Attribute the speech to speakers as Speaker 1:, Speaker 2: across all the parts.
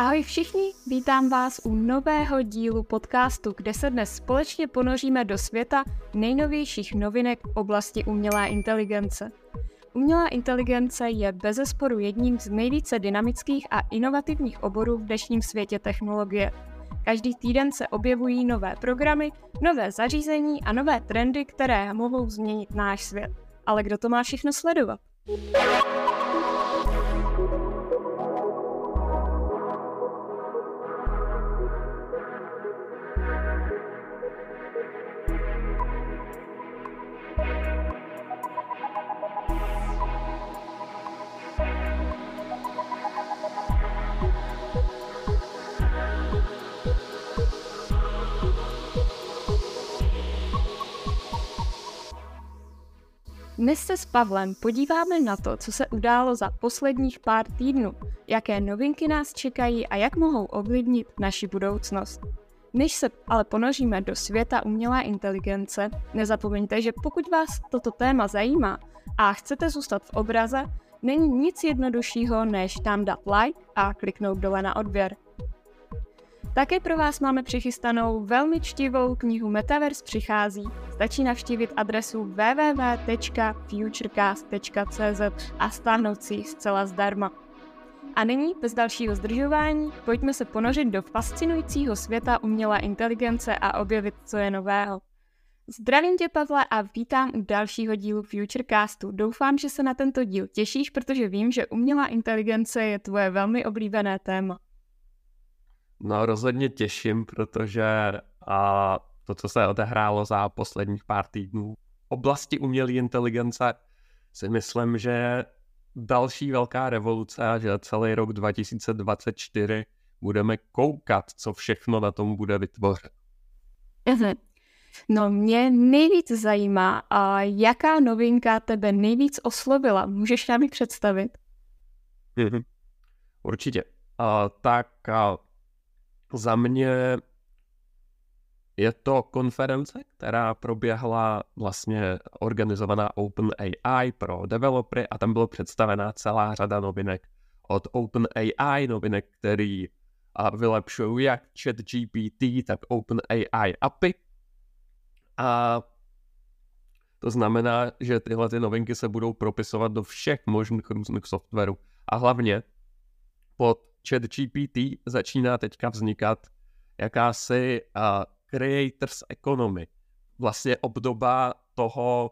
Speaker 1: Ahoj všichni, vítám vás u nového dílu podcastu, kde se dnes společně ponoříme do světa nejnovějších novinek v oblasti umělé inteligence. Umělá inteligence je bezesporu jedním z nejvíce dynamických a inovativních oborů v dnešním světě technologie. Každý týden se objevují nové programy, nové zařízení a nové trendy, které mohou změnit náš svět. Ale kdo to má všechno sledovat? Dnes se s Pavlem podíváme na to, co se událo za posledních pár týdnů, jaké novinky nás čekají a jak mohou ovlivnit naši budoucnost. Než se ale ponoříme do světa umělé inteligence, nezapomeňte, že pokud vás toto téma zajímá a chcete zůstat v obraze, není nic jednoduššího, než tam dát like a kliknout dole na odběr. Také pro vás máme přichystanou velmi čtivou knihu Metaverse přichází. Stačí navštívit adresu www.futurecast.cz a stáhnout si ji zcela zdarma. A nyní, bez dalšího zdržování, pojďme se ponořit do fascinujícího světa umělé inteligence a objevit, co je nového. Zdravím tě, Pavle, a vítám u dalšího dílu Futurecastu. Doufám, že se na tento díl těšíš, protože vím, že umělá inteligence je tvoje velmi oblíbené téma.
Speaker 2: No rozhodně těším, protože a to, co se odehrálo za posledních pár týdnů v oblasti umělé inteligence, si myslím, že je další velká revoluce a že celý rok 2024 budeme koukat, co všechno na tom bude vytvořit.
Speaker 1: Mhm. No mě nejvíc zajímá, a jaká novinka tebe nejvíc oslovila? Můžeš nám ji představit?
Speaker 2: Mhm. Určitě. Uh, tak uh, za mě je to konference, která proběhla vlastně organizovaná OpenAI pro developery a tam bylo představená celá řada novinek od OpenAI, novinek, který vylepšují jak ChatGPT, tak OpenAI API. A to znamená, že tyhle ty novinky se budou propisovat do všech možných různých softwarů. A hlavně pod chat GPT začíná teďka vznikat jakási uh, creators economy. Vlastně obdoba toho,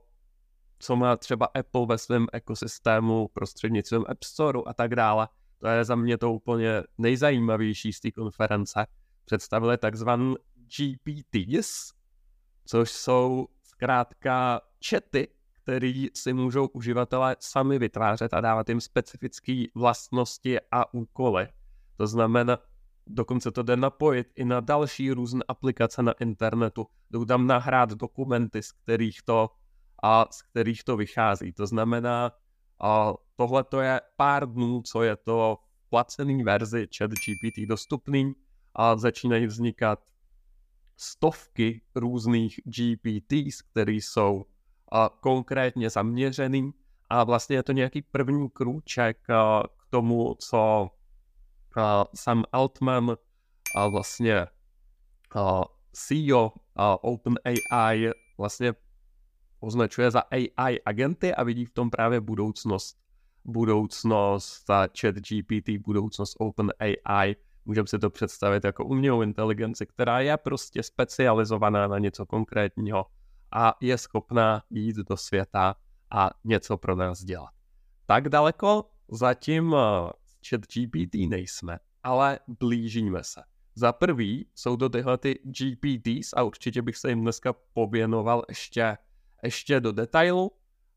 Speaker 2: co má třeba Apple ve svém ekosystému prostřednictvím App Store a tak dále. To je za mě to úplně nejzajímavější z té konference. Představili takzvaný GPTs, což jsou zkrátka chaty, který si můžou uživatelé sami vytvářet a dávat jim specifické vlastnosti a úkoly. To znamená, dokonce to jde napojit i na další různé aplikace na internetu. Jdou tam nahrát dokumenty, z kterých to, a z kterých to vychází. To znamená, a tohle to je pár dnů, co je to placený verzi chat GPT dostupný a začínají vznikat stovky různých GPTs, které jsou a, konkrétně zaměřený a vlastně je to nějaký první krůček k tomu, co uh, Sam Altman, a vlastně uh, CEO uh, OpenAI vlastně označuje za AI agenty a vidí v tom právě budoucnost. Budoucnost chat GPT, budoucnost OpenAI. Můžeme si to představit jako umělou inteligenci, která je prostě specializovaná na něco konkrétního a je schopná jít do světa a něco pro nás dělat. Tak daleko zatím chat GPT nejsme, ale blížíme se. Za prvý jsou to tyhle ty GPTs a určitě bych se jim dneska pověnoval ještě, ještě do detailu.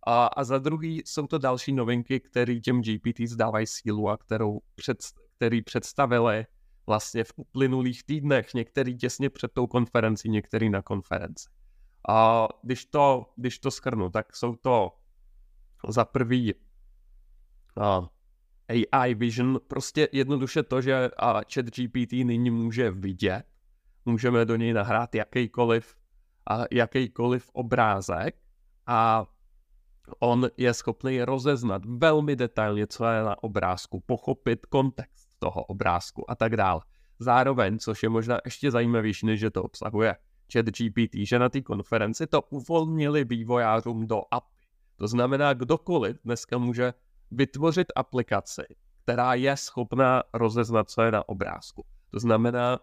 Speaker 2: A, a za druhý jsou to další novinky, které těm GPTs dávají sílu a kterou před, který představili vlastně v uplynulých týdnech, některý těsně před tou konferencí, některý na konferenci. A když to, když to schrnu, tak jsou to za prvý a, AI Vision, prostě jednoduše to, že chat GPT nyní může vidět, můžeme do něj nahrát jakýkoliv, a jakýkoliv obrázek a on je schopný rozeznat velmi detailně, co je na obrázku, pochopit kontext toho obrázku a tak dále. Zároveň, což je možná ještě zajímavější, než že to obsahuje chat GPT, že na té konferenci to uvolnili vývojářům do API. To znamená, kdokoliv dneska může vytvořit aplikaci, která je schopná rozeznat, co je na obrázku. To znamená,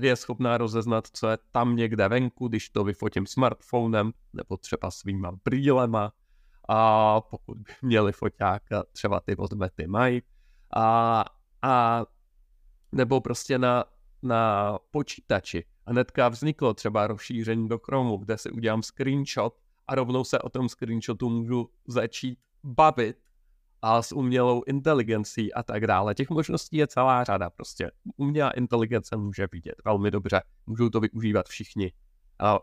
Speaker 2: je schopná rozeznat, co je tam někde venku, když to vyfotím smartphonem nebo třeba svýma brýlema a pokud by měli foťák, třeba ty od Mety mají a, a nebo prostě na, na počítači. A hnedka vzniklo třeba rozšíření do Chromu, kde si udělám screenshot a rovnou se o tom screenshotu můžu začít bavit a s umělou inteligencí a tak dále. Těch možností je celá řada prostě. Umělá inteligence může vidět velmi dobře, můžou to využívat všichni,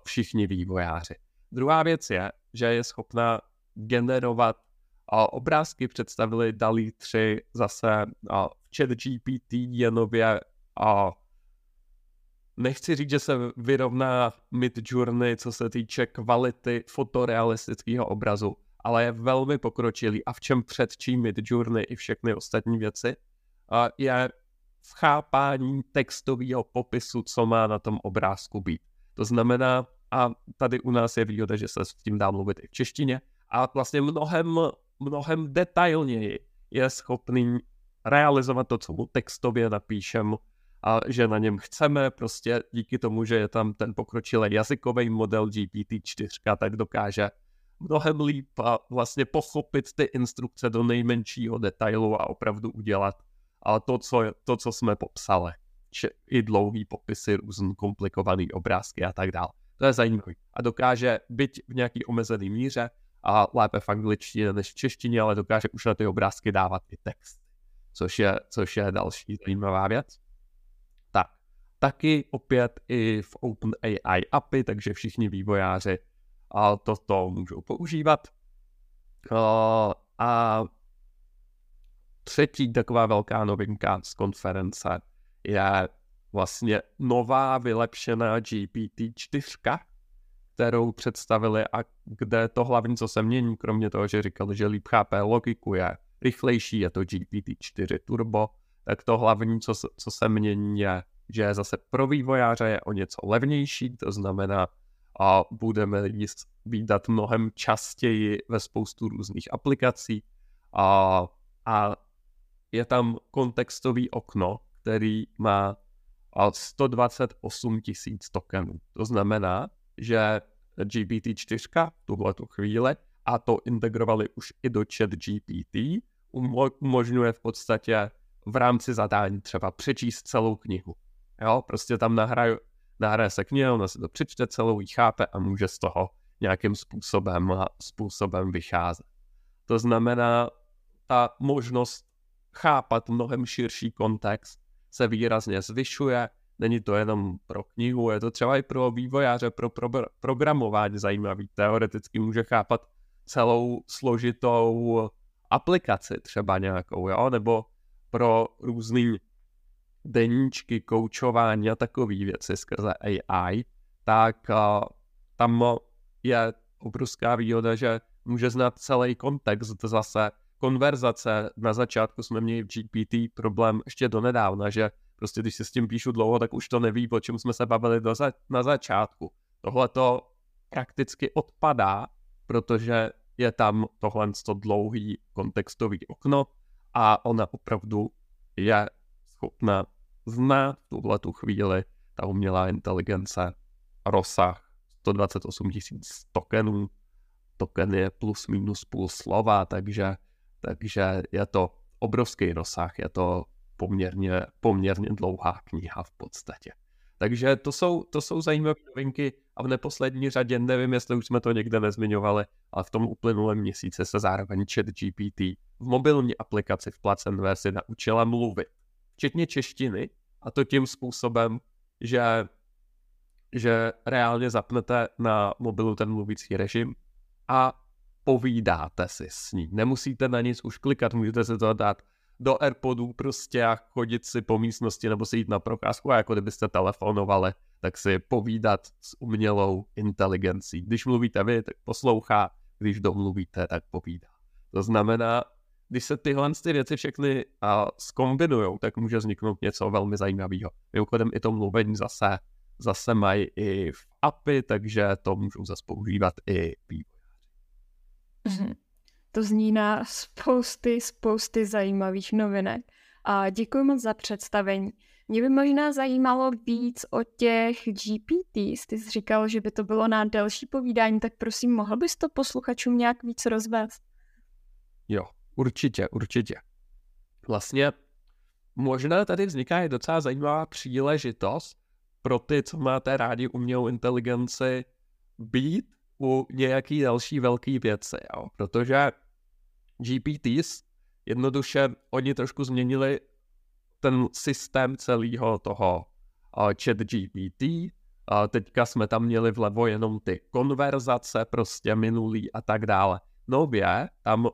Speaker 2: všichni vývojáři. Druhá věc je, že je schopna generovat obrázky představili DALI 3 zase v chat GPT je nově a nechci říct, že se vyrovná Mid Journey, co se týče kvality fotorealistického obrazu, ale je velmi pokročilý a v čem předčí Mid Journey i všechny ostatní věci, je v chápání textového popisu, co má na tom obrázku být. To znamená, a tady u nás je výhoda, že se s tím dá mluvit i v češtině, a vlastně mnohem, mnohem detailněji je schopný realizovat to, co mu textově napíšem a že na něm chceme, prostě díky tomu, že je tam ten pokročilý jazykový model GPT-4, tak dokáže mnohem líp a vlastně pochopit ty instrukce do nejmenšího detailu a opravdu udělat a to, co, to, co jsme popsali. Či I dlouhý popisy, různý komplikovaný obrázky a tak dále. To je zajímavé. A dokáže být v nějaký omezený míře a lépe v angličtině než v češtině, ale dokáže už na ty obrázky dávat i text, což je, což je další zajímavá věc. Tak, taky opět i v OpenAI API, takže všichni vývojáři a toto můžou používat. A třetí taková velká novinka z konference je vlastně nová vylepšená GPT-4, kterou představili a kde to hlavní, co se mění, kromě toho, že říkali, že líp chápe logiku, je rychlejší, je to GPT-4 Turbo, tak to hlavní, co, co se mění, je, že zase pro vývojáře je o něco levnější, to znamená, a budeme ji výdat mnohem častěji ve spoustu různých aplikací a, a je tam kontextový okno, který má 128 tisíc tokenů. To znamená, že GPT-4 v tuhle chvíli a to integrovali už i do chat GPT, umožňuje v podstatě v rámci zadání třeba přečíst celou knihu. Jo, prostě tam nahraje, nahraje se kniha, ona si to přečte celou, ji chápe a může z toho nějakým způsobem, způsobem vycházet. To znamená, ta možnost chápat mnohem širší kontext se výrazně zvyšuje není to jenom pro knihu, je to třeba i pro vývojáře, pro, pro programování zajímavý. Teoreticky může chápat celou složitou aplikaci třeba nějakou, jo? nebo pro různý deníčky, koučování a takové věci skrze AI, tak uh, tam je obrovská výhoda, že může znát celý kontext zase konverzace. Na začátku jsme měli v GPT problém ještě donedávna, že Prostě když si s tím píšu dlouho, tak už to neví, o čem jsme se bavili do za- na začátku. Tohle to prakticky odpadá, protože je tam tohle to dlouhý kontextový okno a ona opravdu je schopna znát v tuhle tu chvíli ta umělá inteligence rozsah 128 tisíc tokenů. Token je plus minus půl slova, takže, takže je to obrovský rozsah, je to poměrně, poměrně dlouhá kniha v podstatě. Takže to jsou, to jsou zajímavé novinky a v neposlední řadě, nevím, jestli už jsme to někde nezmiňovali, ale v tom uplynulém měsíci se zároveň chat GPT v mobilní aplikaci v placen verzi naučila mluvit, včetně češtiny, a to tím způsobem, že, že reálně zapnete na mobilu ten mluvící režim a povídáte si s ní. Nemusíte na nic už klikat, můžete si to dát do Airpodů prostě a chodit si po místnosti nebo si jít na procházku a jako kdybyste telefonovali, tak si povídat s umělou inteligencí. Když mluvíte vy, tak poslouchá, když domluvíte, tak povídá. To znamená, když se tyhle ty věci všechny uh, zkombinují, tak může vzniknout něco velmi zajímavého. Mimochodem i to mluvení zase, zase mají i v API, takže to můžou zase používat i vývojáři.
Speaker 1: Mm-hmm. To zní na spousty, spousty zajímavých novinek. A děkuji moc za představení. Mě by možná zajímalo víc o těch GPTs. Ty jsi říkal, že by to bylo na delší povídání, tak prosím, mohl bys to posluchačům nějak víc rozvést?
Speaker 2: Jo, určitě, určitě. Vlastně možná tady vzniká i docela zajímavá příležitost pro ty, co máte rádi umělou inteligenci, být u nějaký další velký věci, jo? protože GPTs jednoduše oni trošku změnili ten systém celého toho uh, chat GPT. Uh, teďka jsme tam měli vlevo jenom ty konverzace, prostě minulý a tak dále. Nově tam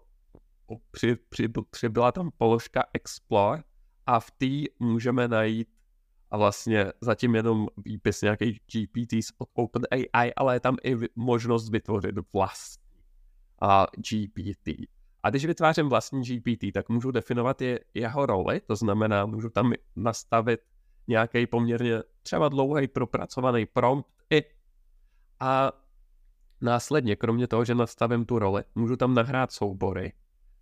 Speaker 2: při, při, přibyla tam položka Explore a v té můžeme najít a vlastně zatím jenom výpis nějakých GPTs od OpenAI, ale je tam i možnost vytvořit vlastní a GPT. A když vytvářím vlastní GPT, tak můžu definovat je, jeho roli, to znamená, můžu tam nastavit nějaký poměrně třeba dlouhý propracovaný prompt i a následně, kromě toho, že nastavím tu roli, můžu tam nahrát soubory.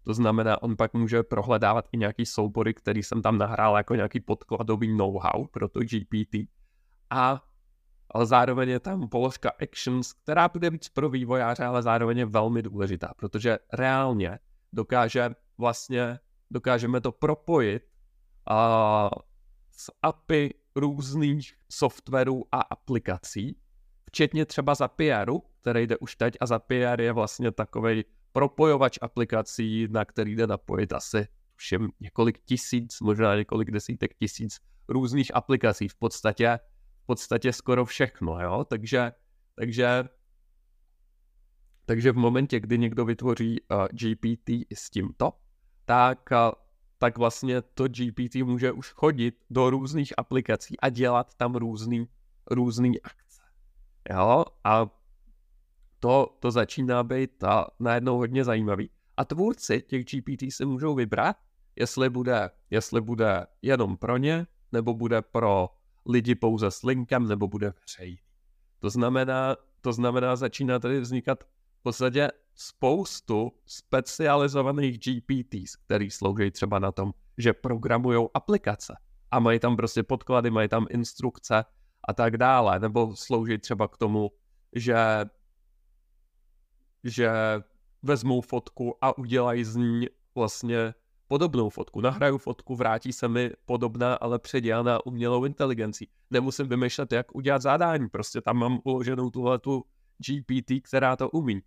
Speaker 2: To znamená, on pak může prohledávat i nějaký soubory, který jsem tam nahrál jako nějaký podkladový know-how pro to GPT. A ale zároveň je tam položka actions, která bude víc pro vývojáře, ale zároveň je velmi důležitá, protože reálně dokáže vlastně, dokážeme to propojit a, s API různých softwarů a aplikací, včetně třeba Zapieru, který jde už teď a Zapier je vlastně takový propojovač aplikací, na který jde napojit asi všem několik tisíc, možná několik desítek tisíc různých aplikací, v podstatě, v podstatě skoro všechno, jo, takže, takže takže v momentě, kdy někdo vytvoří uh, GPT s tímto, tak, uh, tak vlastně to GPT může už chodit do různých aplikací a dělat tam různý, různý akce. Jo? A to, to začíná být a najednou hodně zajímavý. A tvůrci těch GPT si můžou vybrat, jestli bude, jestli bude jenom pro ně, nebo bude pro lidi pouze s linkem, nebo bude veřejný. To znamená, to znamená, začíná tady vznikat podstatě spoustu specializovaných GPTs, který slouží třeba na tom, že programují aplikace a mají tam prostě podklady, mají tam instrukce a tak dále, nebo slouží třeba k tomu, že že vezmou fotku a udělají z ní vlastně podobnou fotku. Nahraju fotku, vrátí se mi podobná, ale předělaná umělou inteligencí. Nemusím vymýšlet, jak udělat zadání, prostě tam mám uloženou tuhle tu GPT, která to umí.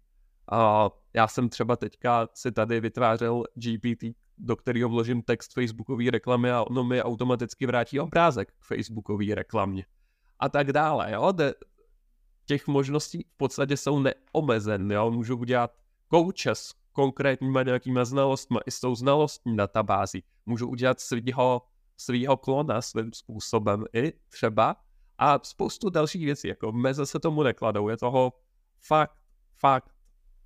Speaker 2: A já jsem třeba teďka si tady vytvářel GPT, do kterého vložím text Facebookové reklamy a ono mi automaticky vrátí obrázek k Facebookové reklamě. A tak dále, jo. De, těch možností v podstatě jsou neomezené, jo. Můžu udělat kouče s konkrétníma nějakýma znalostmi, i s tou znalostní databází. Můžu udělat svýho, svýho klona svým způsobem i třeba a spoustu dalších věcí, jako meze se tomu nekladou, je toho fakt, fakt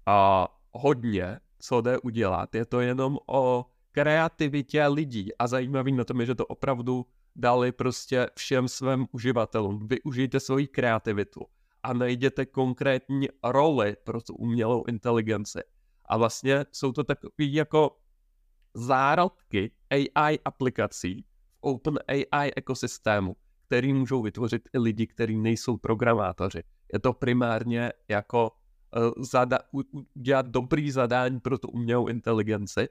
Speaker 2: a hodně, co jde udělat. Je to jenom o kreativitě lidí a zajímavý na tom je, že to opravdu dali prostě všem svým uživatelům. Využijte svoji kreativitu a najděte konkrétní roli pro tu umělou inteligenci. A vlastně jsou to takové jako zárodky AI aplikací v Open AI ekosystému, který můžou vytvořit i lidi, kteří nejsou programátoři. Je to primárně jako Eh, zada, udělat dobrý zadání pro tu umělou inteligenci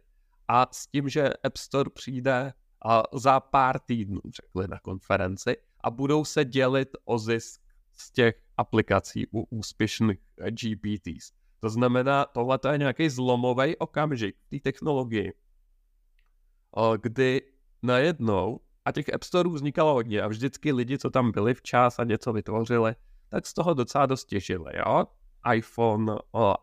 Speaker 2: a s tím, že App Store přijde a za pár týdnů, řekli na konferenci, a budou se dělit o zisk z těch aplikací u úspěšných GPTs. To znamená, tohle je nějaký zlomový okamžik té technologii, eh, kdy najednou, a těch App Storeů vznikalo hodně a vždycky lidi, co tam byli včas a něco vytvořili, tak z toho docela dost těžili, jo? iPhone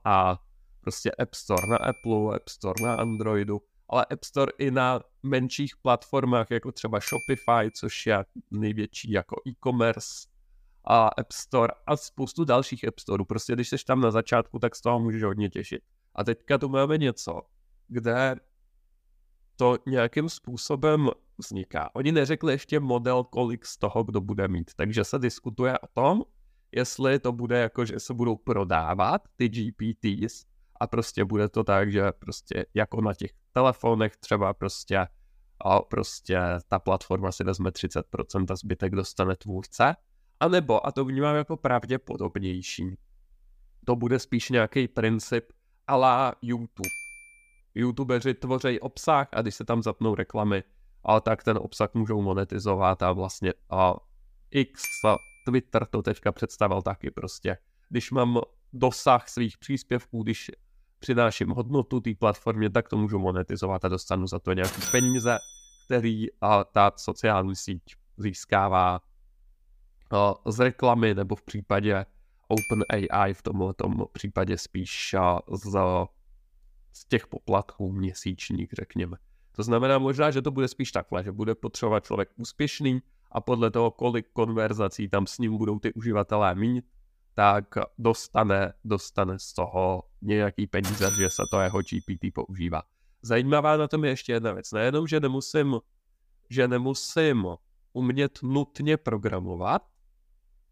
Speaker 2: a prostě App Store na Apple, App Store na Androidu, ale App Store i na menších platformách, jako třeba Shopify, což je největší jako e-commerce a App Store a spoustu dalších App Storeů. Prostě když jsi tam na začátku, tak z toho můžeš hodně těšit. A teďka tu máme něco, kde to nějakým způsobem vzniká. Oni neřekli ještě model, kolik z toho kdo bude mít, takže se diskutuje o tom, jestli to bude jako, že se budou prodávat ty GPTs a prostě bude to tak, že prostě jako na těch telefonech třeba prostě a prostě ta platforma si vezme 30% a zbytek dostane tvůrce, a nebo, a to vnímám jako pravděpodobnější, to bude spíš nějaký princip ala YouTube. YouTubeři tvoří obsah a když se tam zapnou reklamy, a tak ten obsah můžou monetizovat a vlastně a X a Twitter to teďka představil taky prostě. Když mám dosah svých příspěvků, když přináším hodnotu té platformě, tak to můžu monetizovat a dostanu za to nějaké peníze, který a ta sociální síť získává z reklamy nebo v případě OpenAI v tomhle případě spíš z, z těch poplatků měsíčních, řekněme. To znamená možná, že to bude spíš takhle, že bude potřebovat člověk úspěšný a podle toho, kolik konverzací tam s ním budou ty uživatelé mít, tak dostane, dostane z toho nějaký peníze, že se to jeho GPT používá. Zajímavá na tom je ještě jedna věc. Nejenom, že nemusím, že nemusím umět nutně programovat,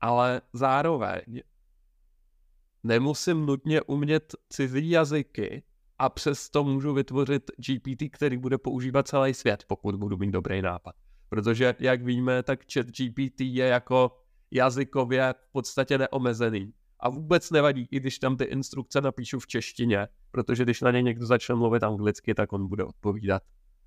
Speaker 2: ale zároveň nemusím nutně umět cizí jazyky a přesto můžu vytvořit GPT, který bude používat celý svět, pokud budu mít dobrý nápad. Protože, jak víme, tak chat GPT je jako jazykově v podstatě neomezený. A vůbec nevadí, i když tam ty instrukce napíšu v češtině, protože když na ně někdo začne mluvit anglicky, tak on bude odpovídat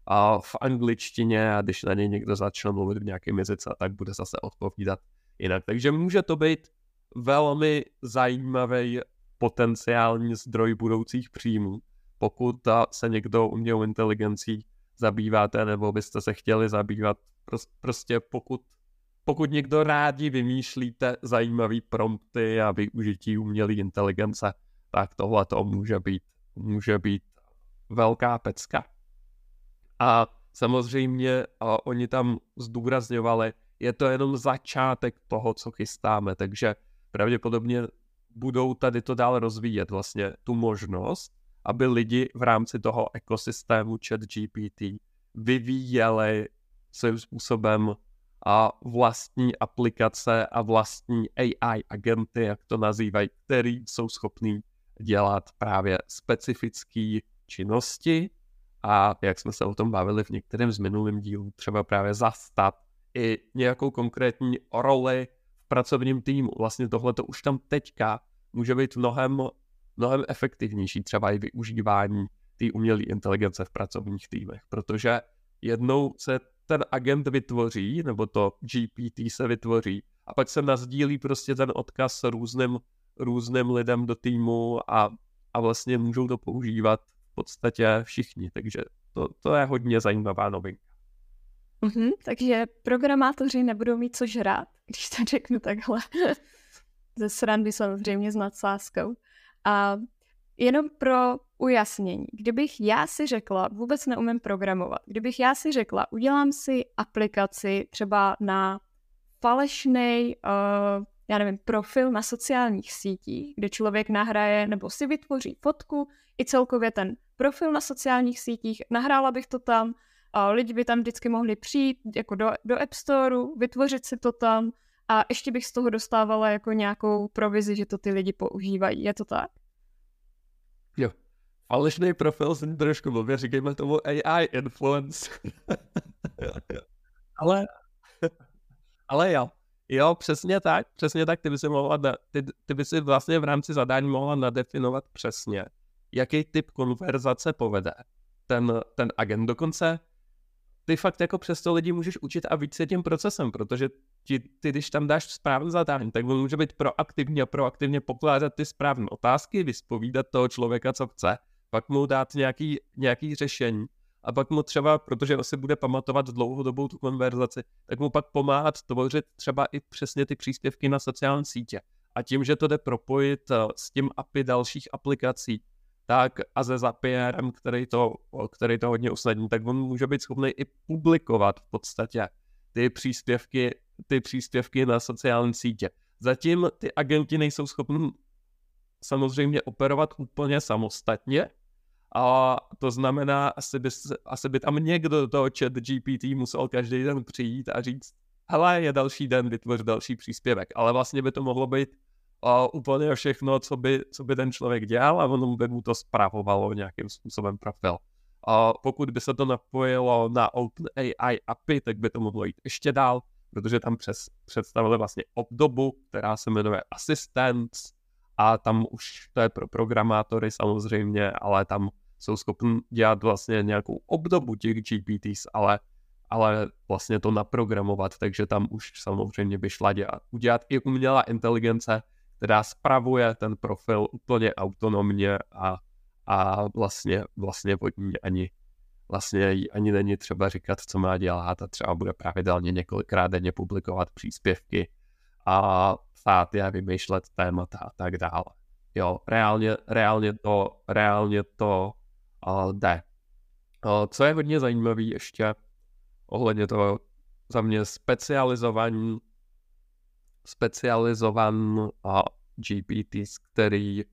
Speaker 2: a v angličtině a když na ně někdo začne mluvit v nějakém jazyce, tak bude zase odpovídat jinak. Takže může to být velmi zajímavý potenciální zdroj budoucích příjmů, pokud se někdo umělou inteligencí zabýváte, nebo byste se chtěli zabývat. Prostě pokud, pokud někdo rádi vymýšlíte zajímavý prompty a využití umělé inteligence, tak tohle to může být, může být velká pecka. A samozřejmě a oni tam zdůrazňovali, je to jenom začátek toho, co chystáme, takže pravděpodobně budou tady to dál rozvíjet vlastně tu možnost, aby lidi v rámci toho ekosystému chat GPT vyvíjeli svým způsobem a vlastní aplikace a vlastní AI agenty, jak to nazývají, který jsou schopní dělat právě specifické činnosti. A jak jsme se o tom bavili v některém z minulým dílů, třeba právě zastat i nějakou konkrétní roli v pracovním týmu. Vlastně tohle to už tam teďka může být mnohem, mnohem efektivnější, třeba i využívání té umělé inteligence v pracovních týmech, protože jednou se ten agent vytvoří, nebo to GPT se vytvoří, a pak se nazdílí prostě ten odkaz různým, různým lidem do týmu a, a vlastně můžou to používat v podstatě všichni, takže to, to je hodně zajímavá novinka.
Speaker 1: Mm-hmm, takže programátoři nebudou mít co žrát, když to řeknu takhle. Ze srandy samozřejmě s nadsázkou. A jenom pro ujasnění, kdybych já si řekla, vůbec neumím programovat, kdybych já si řekla, udělám si aplikaci třeba na falešný, uh, já nevím, profil na sociálních sítích, kde člověk nahraje nebo si vytvoří fotku i celkově ten profil na sociálních sítích, nahrála bych to tam, a lidi by tam vždycky mohli přijít jako do, do App Storeu, vytvořit si to tam a ještě bych z toho dostávala jako nějakou provizi, že to ty lidi používají. Je to tak?
Speaker 2: Jo. Falešný profil jsem trošku blbě, říkejme tomu AI influence. ale, ale jo. Jo, přesně tak, přesně tak, ty by si mohla, ty, ty by si vlastně v rámci zadání mohla nadefinovat přesně, jaký typ konverzace povede ten, ten agent. Dokonce ty fakt jako přesto lidi můžeš učit a víc se tím procesem, protože ti, ty, když tam dáš správné zadání, tak on může být proaktivní a proaktivně pokládat ty správné otázky, vyspovídat toho člověka, co chce, pak mu dát nějaký, nějaký řešení a pak mu třeba, protože se bude pamatovat dlouhodobou tu konverzaci, tak mu pak pomáhat tvořit třeba i přesně ty příspěvky na sociální sítě. A tím, že to jde propojit eh, s tím API dalších aplikací, tak a se Zapierem, který to, který to hodně usnadní, tak on může být schopný i publikovat v podstatě ty příspěvky, ty příspěvky na sociální sítě. Zatím ty agenti nejsou schopni samozřejmě operovat úplně samostatně, A to znamená, asi by, asi by tam někdo do toho chat GPT musel každý den přijít a říct, hele, je další den, vytvoř další příspěvek. Ale vlastně by to mohlo být uh, úplně všechno, co by, co by ten člověk dělal a ono by mu to zpravovalo nějakým způsobem profil. A pokud by se to napojilo na OpenAI API, tak by to mohlo jít ještě dál, protože tam přes, představili vlastně obdobu, která se jmenuje Assistance a tam už to je pro programátory samozřejmě, ale tam jsou schopni dělat vlastně nějakou obdobu těch GPTs, ale, ale vlastně to naprogramovat, takže tam už samozřejmě by šla dělat, udělat i umělá inteligence, která spravuje ten profil úplně autonomně a, a vlastně, vlastně pod ní ani vlastně ani není třeba říkat, co má dělat a třeba bude pravidelně několikrát denně publikovat příspěvky a psát je, vymýšlet témata a tak dále. Jo, reálně, reálně to, reálně to uh, jde. Uh, co je hodně zajímavé ještě ohledně toho za mě specializovaný specializovan uh, GPTs, který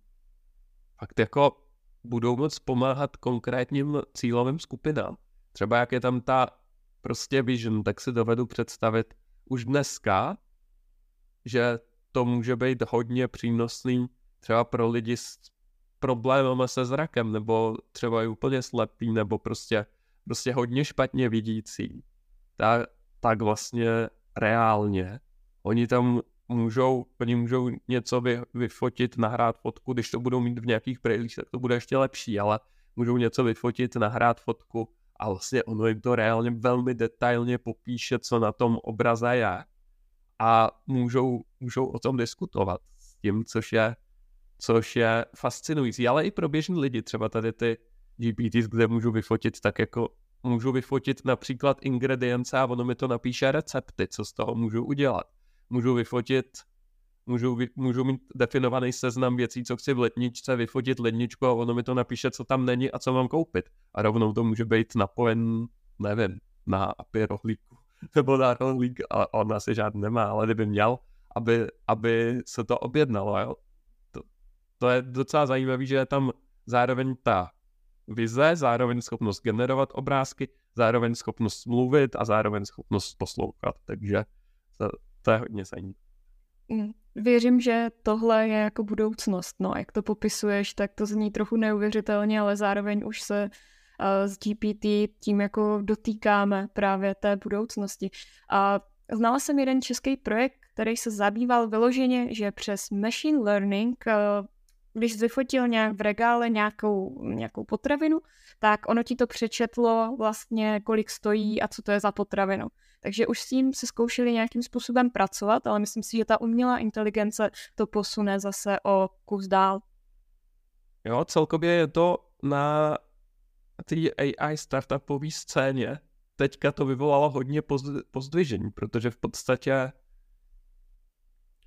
Speaker 2: fakt jako budou moc pomáhat konkrétním cílovým skupinám. Třeba jak je tam ta prostě vision, tak si dovedu představit už dneska, že to může být hodně přínosný třeba pro lidi s problémem se zrakem, nebo třeba i úplně slepý, nebo prostě, prostě hodně špatně vidící. Tak, tak vlastně reálně oni tam můžou, oni můžou něco vy, vyfotit, nahrát fotku, když to budou mít v nějakých brýlích, tak to bude ještě lepší, ale můžou něco vyfotit, nahrát fotku a vlastně ono jim to reálně velmi detailně popíše, co na tom obraze je. A můžou, můžou o tom diskutovat s tím, což je, což je fascinující, ale i pro běžní lidi, třeba tady ty GPTs, kde můžu vyfotit tak jako můžu vyfotit například ingredience a ono mi to napíše recepty, co z toho můžu udělat můžu vyfotit, můžu, můžu mít definovaný seznam věcí, co chci v letničce, vyfotit ledničku a ono mi to napíše, co tam není a co mám koupit. A rovnou to může být napojen, nevím, na API rohlíku nebo na rohlík a on asi žádný nemá, ale kdyby měl, aby, aby se to objednalo. Jo? To, to je docela zajímavé, že je tam zároveň ta vize, zároveň schopnost generovat obrázky, zároveň schopnost mluvit a zároveň schopnost poslouchat. Takže to, je hodně zajímavé.
Speaker 1: Mm, věřím, že tohle je jako budoucnost. No, jak to popisuješ, tak to zní trochu neuvěřitelně, ale zároveň už se uh, s GPT tím jako dotýkáme právě té budoucnosti. A znala jsem jeden český projekt, který se zabýval vyloženě, že přes machine learning uh, když vyfotil nějak v regále nějakou, nějakou potravinu, tak ono ti to přečetlo vlastně, kolik stojí a co to je za potravinu. Takže už s tím se zkoušeli nějakým způsobem pracovat, ale myslím si, že ta umělá inteligence to posune zase o kus dál.
Speaker 2: Jo, celkově je to na té AI startupové scéně. Teďka to vyvolalo hodně pozdvižení, protože v podstatě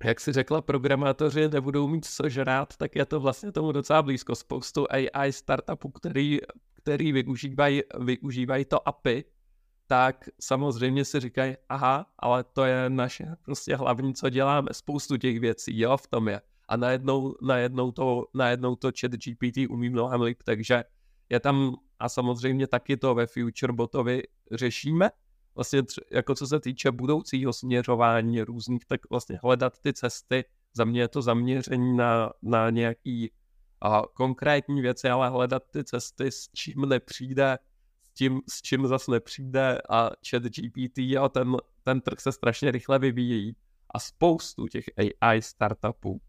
Speaker 2: jak si řekla, programátoři nebudou mít co žrát, tak je to vlastně tomu docela blízko. Spoustu AI startupů, který, který využívají, využívají to API, tak samozřejmě si říkají, aha, ale to je naše prostě hlavní, co děláme. Spoustu těch věcí, jo, v tom je. A najednou, najednou, to, najednou to chat GPT umí mnohem líp, takže je tam a samozřejmě taky to ve FutureBotovi řešíme, vlastně tři, jako co se týče budoucího směřování různých, tak vlastně hledat ty cesty, za mě je to zaměření na, na nějaký a, konkrétní věci, ale hledat ty cesty, s čím nepřijde, tím, s čím zase nepřijde a chat GPT a ten, ten trh se strašně rychle vyvíjí a spoustu těch AI startupů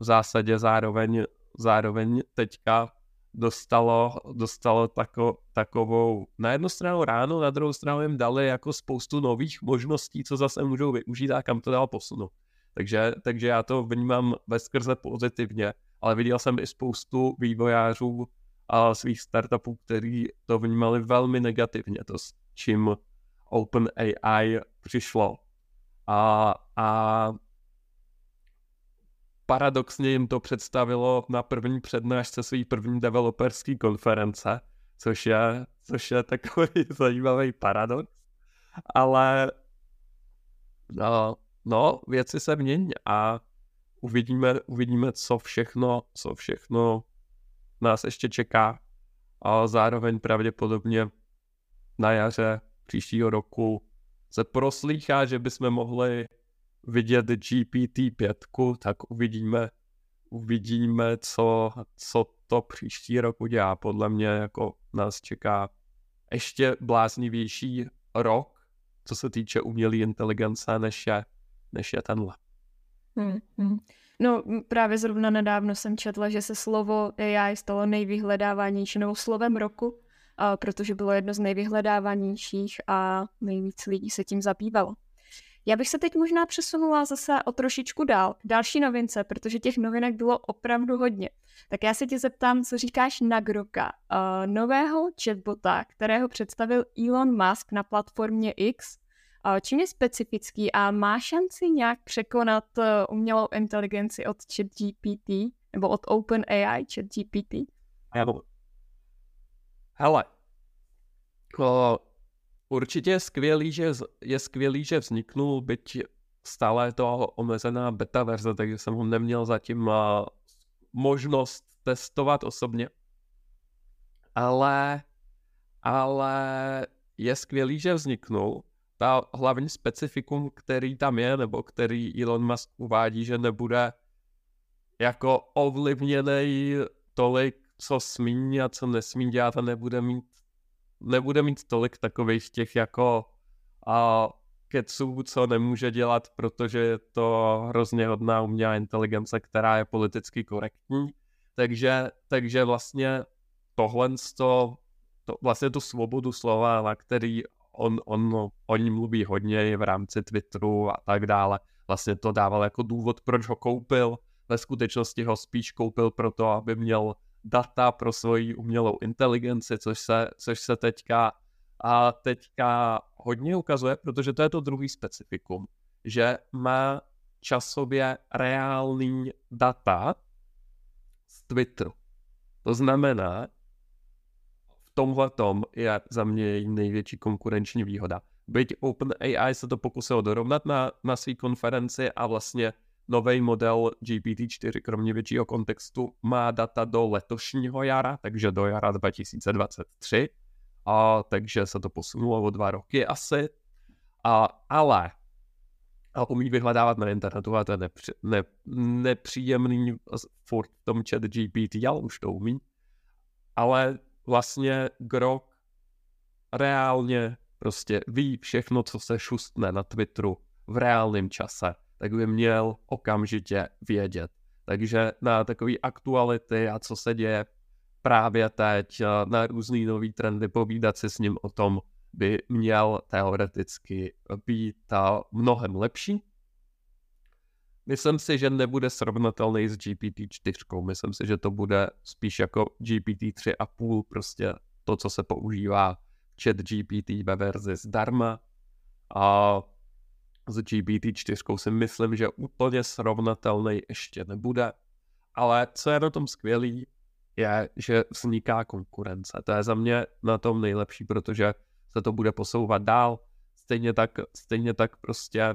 Speaker 2: v zásadě zároveň, zároveň teďka dostalo, dostalo tako, takovou na jednu stranu ráno, na druhou stranu jim dali jako spoustu nových možností, co zase můžou využít a kam to dál posunout. Takže, takže já to vnímám ve skrze pozitivně, ale viděl jsem i spoustu vývojářů a svých startupů, kteří to vnímali velmi negativně, to s čím OpenAI přišlo. A, a paradoxně jim to představilo na první přednášce své první developerské konference, což je, což je takový zajímavý paradox. Ale no, no, věci se mění a uvidíme, uvidíme, co všechno, co všechno nás ještě čeká a zároveň pravděpodobně na jaře příštího roku se proslýchá, že bychom mohli vidět GPT-5, tak uvidíme, uvidíme, co, co to příští rok udělá. Podle mě jako nás čeká ještě bláznivější rok, co se týče umělé inteligence, než je, než je tenhle.
Speaker 1: Hmm, hmm. No právě zrovna nedávno jsem četla, že se slovo AI stalo nejvyhledávanější nebo slovem roku, a protože bylo jedno z nejvyhledávanějších a nejvíc lidí se tím zabývalo. Já bych se teď možná přesunula zase o trošičku dál, další novince, protože těch novinek bylo opravdu hodně. Tak já se tě zeptám, co říkáš na Groka, uh, nového chatbota, kterého představil Elon Musk na platformě X. Uh, čím je specifický a má šanci nějak překonat uh, umělou inteligenci od ChatGPT nebo od OpenAI ChatGPT?
Speaker 2: Hele, Určitě je skvělý, že, je skvělý, že vzniknul, byť stále je to omezená beta verze, takže jsem ho neměl zatím možnost testovat osobně. Ale, ale je skvělý, že vzniknul. Ta hlavní specifikum, který tam je, nebo který Elon Musk uvádí, že nebude jako ovlivněný tolik, co smí a co nesmí dělat a nebude mít nebude mít tolik takových těch jako a keců, co nemůže dělat, protože je to hrozně hodná umělá inteligence, která je politicky korektní. Takže, takže vlastně tohle to, to, vlastně tu svobodu slova, na který on, on, on mluví hodně v rámci Twitteru a tak dále, vlastně to dával jako důvod, proč ho koupil. Ve skutečnosti ho spíš koupil proto, aby měl data pro svoji umělou inteligenci, což se, což se teďka, a teďka hodně ukazuje, protože to je to druhý specifikum, že má časově reální data z Twitteru. To znamená, tomhle tom je za mě její největší konkurenční výhoda. Byť OpenAI se to pokusil dorovnat na, na své konferenci a vlastně Nový model GPT-4, kromě většího kontextu, má data do letošního jara, takže do jara 2023, a, takže se to posunulo o dva roky asi. A, ale a umí vyhledávat na internetu a to je nepři, ne, nepříjemný furt v tom chat GPT, ale už to umí. Ale vlastně Grok reálně prostě ví všechno, co se šustne na Twitteru v reálném čase tak by měl okamžitě vědět. Takže na takové aktuality a co se děje právě teď, na různý nový trendy, povídat si s ním o tom, by měl teoreticky být mnohem lepší. Myslím si, že nebude srovnatelný s GPT-4. Myslím si, že to bude spíš jako GPT-3,5, prostě to, co se používá chat GPT ve verzi zdarma. A s GPT-4 si myslím, že úplně srovnatelný ještě nebude. Ale co je na tom skvělý, je, že vzniká konkurence. To je za mě na tom nejlepší, protože se to bude posouvat dál. Stejně tak, stejně tak prostě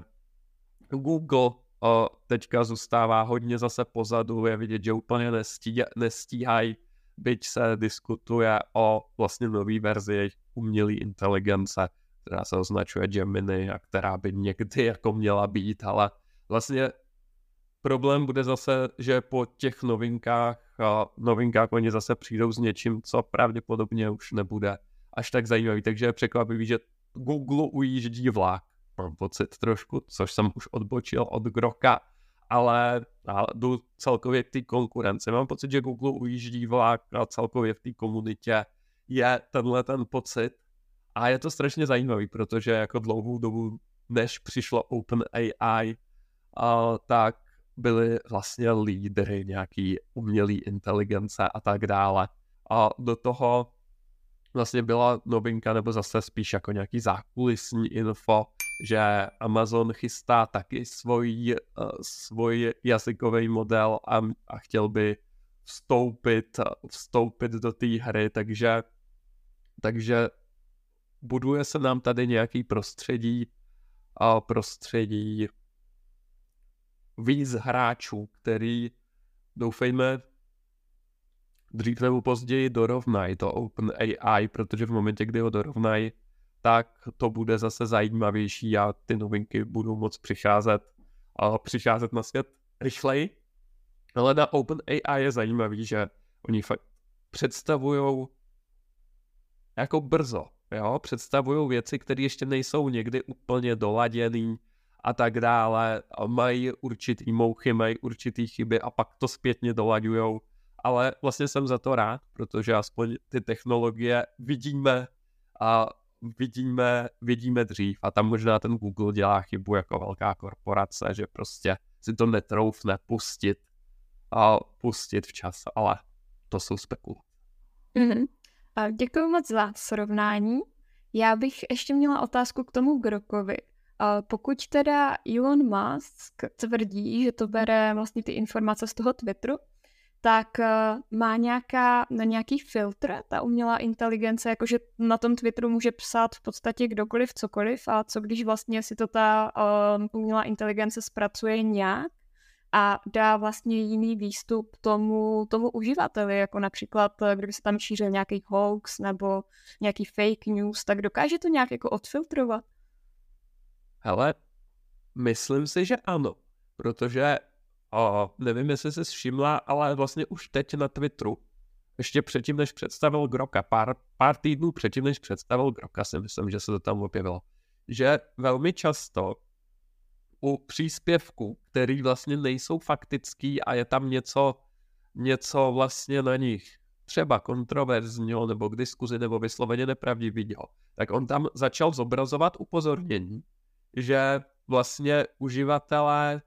Speaker 2: Google o, teďka zůstává hodně zase pozadu, je vidět, že úplně nestí, nestíhají, byť se diskutuje o vlastně nové verzi umělé inteligence která se označuje Gemini a která by někdy jako měla být, ale vlastně problém bude zase, že po těch novinkách, novinkách oni zase přijdou s něčím, co pravděpodobně už nebude až tak zajímavý, takže je překvapivý, že Google ujíždí mám pocit trošku, což jsem už odbočil od Groka, ale jdu celkově k té konkurenci. Mám pocit, že Google ujíždí vlak a celkově v té komunitě je tenhle ten pocit, a je to strašně zajímavý, protože jako dlouhou dobu, než přišlo OpenAI, tak byly vlastně lídry nějaký umělý inteligence a tak dále. A do toho vlastně byla novinka, nebo zase spíš jako nějaký zákulisní info, že Amazon chystá taky svůj, uh, svůj jazykový model a, a chtěl by vstoupit, vstoupit do té hry, takže, takže buduje se nám tady nějaký prostředí a prostředí víc hráčů, který doufejme dřív nebo později dorovnají to OpenAI, protože v momentě, kdy ho dorovnají, tak to bude zase zajímavější. A ty novinky budou moc přicházet a přicházet na svět rychleji. Ale na OpenAI je zajímavý, že oni fakt představují jako brzo, jo, představují věci, které ještě nejsou někdy úplně doladěný a tak dále, a mají určitý mouchy, mají určitý chyby a pak to zpětně dolaďujou, ale vlastně jsem za to rád, protože aspoň ty technologie vidíme a vidíme, vidíme dřív a tam možná ten Google dělá chybu jako velká korporace, že prostě si to netroufne pustit a pustit včas, ale to jsou spekulace.
Speaker 1: Mm-hmm. Děkuji moc za srovnání. Já bych ještě měla otázku k tomu Grokovi. Pokud teda Elon Musk tvrdí, že to bere vlastně ty informace z toho Twitteru, tak uh, má nějaká, na nějaký filtr ta umělá inteligence, jakože na tom Twitteru může psát v podstatě kdokoliv cokoliv a co když vlastně si to ta uh, umělá inteligence zpracuje nějak a dá vlastně jiný výstup tomu, tomu uživateli, jako například, eh, kdyby se tam šířil nějaký hoax nebo nějaký fake news, tak dokáže to nějak jako odfiltrovat?
Speaker 2: Hele, myslím si, že ano, protože o, nevím, jestli jsi všimla, ale vlastně už teď na Twitteru, ještě předtím, než představil Groka, pár, pár týdnů předtím, než představil Groka, si myslím, že se to tam objevilo, že velmi často u příspěvků, který vlastně nejsou faktický a je tam něco, něco vlastně na nich třeba kontroverzního nebo k diskuzi nebo vysloveně nepravdivého, tak on tam začal zobrazovat upozornění, že vlastně uživatelé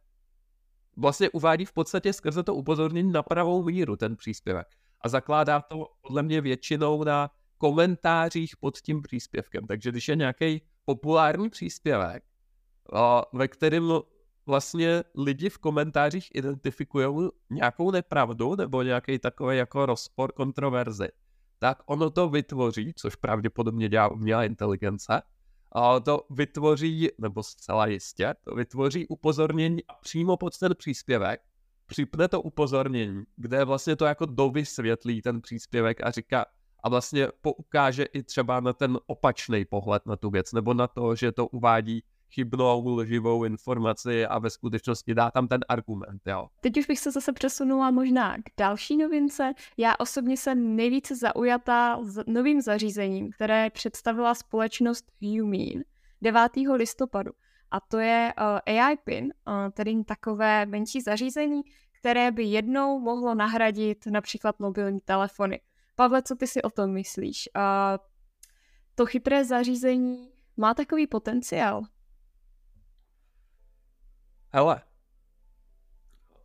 Speaker 2: vlastně uvádí v podstatě skrze to upozornění na pravou míru ten příspěvek. A zakládá to podle mě většinou na komentářích pod tím příspěvkem. Takže když je nějaký populární příspěvek, ve kterém vlastně lidi v komentářích identifikují nějakou nepravdu nebo nějaký takový jako rozpor, kontroverzi, tak ono to vytvoří, což pravděpodobně dělá umělá inteligence, a to vytvoří, nebo zcela jistě, to vytvoří upozornění a přímo pod ten příspěvek připne to upozornění, kde vlastně to jako dovysvětlí ten příspěvek a říká, a vlastně poukáže i třeba na ten opačný pohled na tu věc, nebo na to, že to uvádí chybnou, lživou informaci a ve skutečnosti dá tam ten argument, jo.
Speaker 1: Teď už bych se zase přesunula možná k další novince. Já osobně jsem nejvíce zaujatá s novým zařízením, které představila společnost Humin 9. listopadu. A to je uh, AI PIN, uh, tedy takové menší zařízení, které by jednou mohlo nahradit například mobilní telefony. Pavle, co ty si o tom myslíš? Uh, to chytré zařízení má takový potenciál?
Speaker 2: Hele,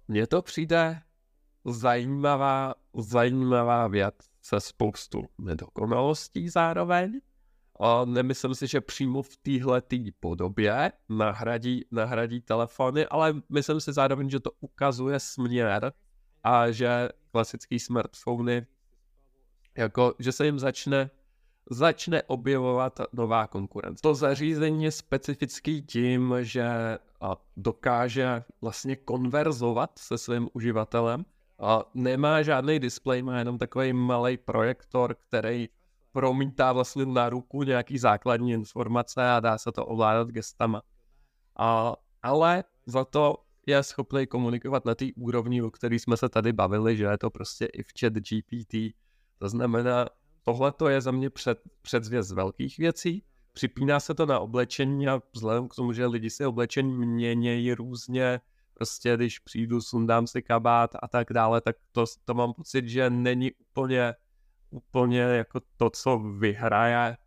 Speaker 2: mně to přijde zajímavá, zajímavá věc se spoustu nedokonalostí zároveň. A nemyslím si, že přímo v téhle podobě nahradí, nahradí telefony, ale myslím si zároveň, že to ukazuje směr a že klasický smartfony, jako, že se jim začne začne objevovat nová konkurence. To zařízení je specifický tím, že dokáže vlastně konverzovat se svým uživatelem. A nemá žádný displej, má jenom takový malý projektor, který promítá vlastně na ruku nějaký základní informace a dá se to ovládat gestama. A, ale za to je schopný komunikovat na té úrovni, o který jsme se tady bavili, že je to prostě i v chat GPT. To znamená, tohle to je za mě před, předzvěst velkých věcí. Připíná se to na oblečení a vzhledem k tomu, že lidi si oblečení měnějí různě, prostě když přijdu, sundám si kabát a tak dále, tak to, to mám pocit, že není úplně, úplně jako to, co vyhraje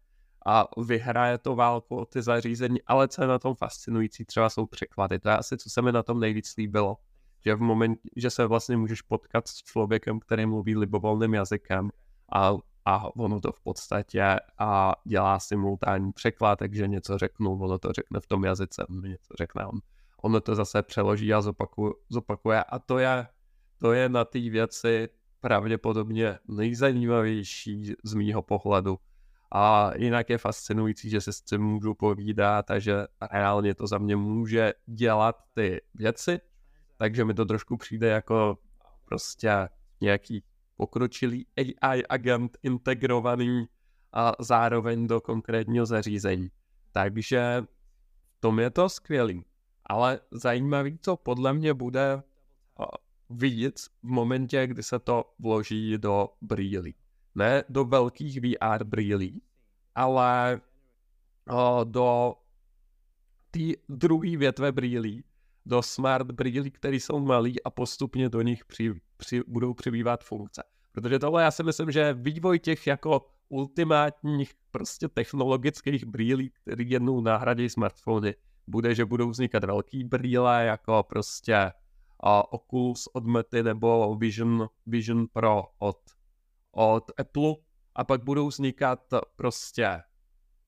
Speaker 2: a vyhraje to válku o ty zařízení, ale co je na tom fascinující, třeba jsou překlady. To je asi, co se mi na tom nejvíc líbilo, že v momentě, že se vlastně můžeš potkat s člověkem, který mluví libovolným jazykem a a ono to v podstatě a dělá simultánní překlad, takže něco řeknu, ono to řekne v tom jazyce, něco řekne, on, ono to zase přeloží a zopakuje, zopakuje a to je, to je na té věci pravděpodobně nejzajímavější z mýho pohledu. A jinak je fascinující, že se s tím můžu povídat, takže reálně to za mě může dělat ty věci, takže mi to trošku přijde jako prostě nějaký pokročilý AI agent integrovaný a zároveň do konkrétního zařízení. Takže v tom je to skvělý. Ale zajímavý, co podle mě bude vidět v momentě, kdy se to vloží do brýlí. Ne do velkých VR brýlí, ale do té druhé větve brýlí, do smart brýlí, které jsou malý a postupně do nich při, při, budou přibývat funkce. Protože tohle já si myslím, že vývoj těch jako ultimátních prostě technologických brýlí, který jednou nahradí smartfony, bude, že budou vznikat velký brýle, jako prostě uh, Oculus od Mety nebo Vision, Vision Pro od, od Apple a pak budou vznikat prostě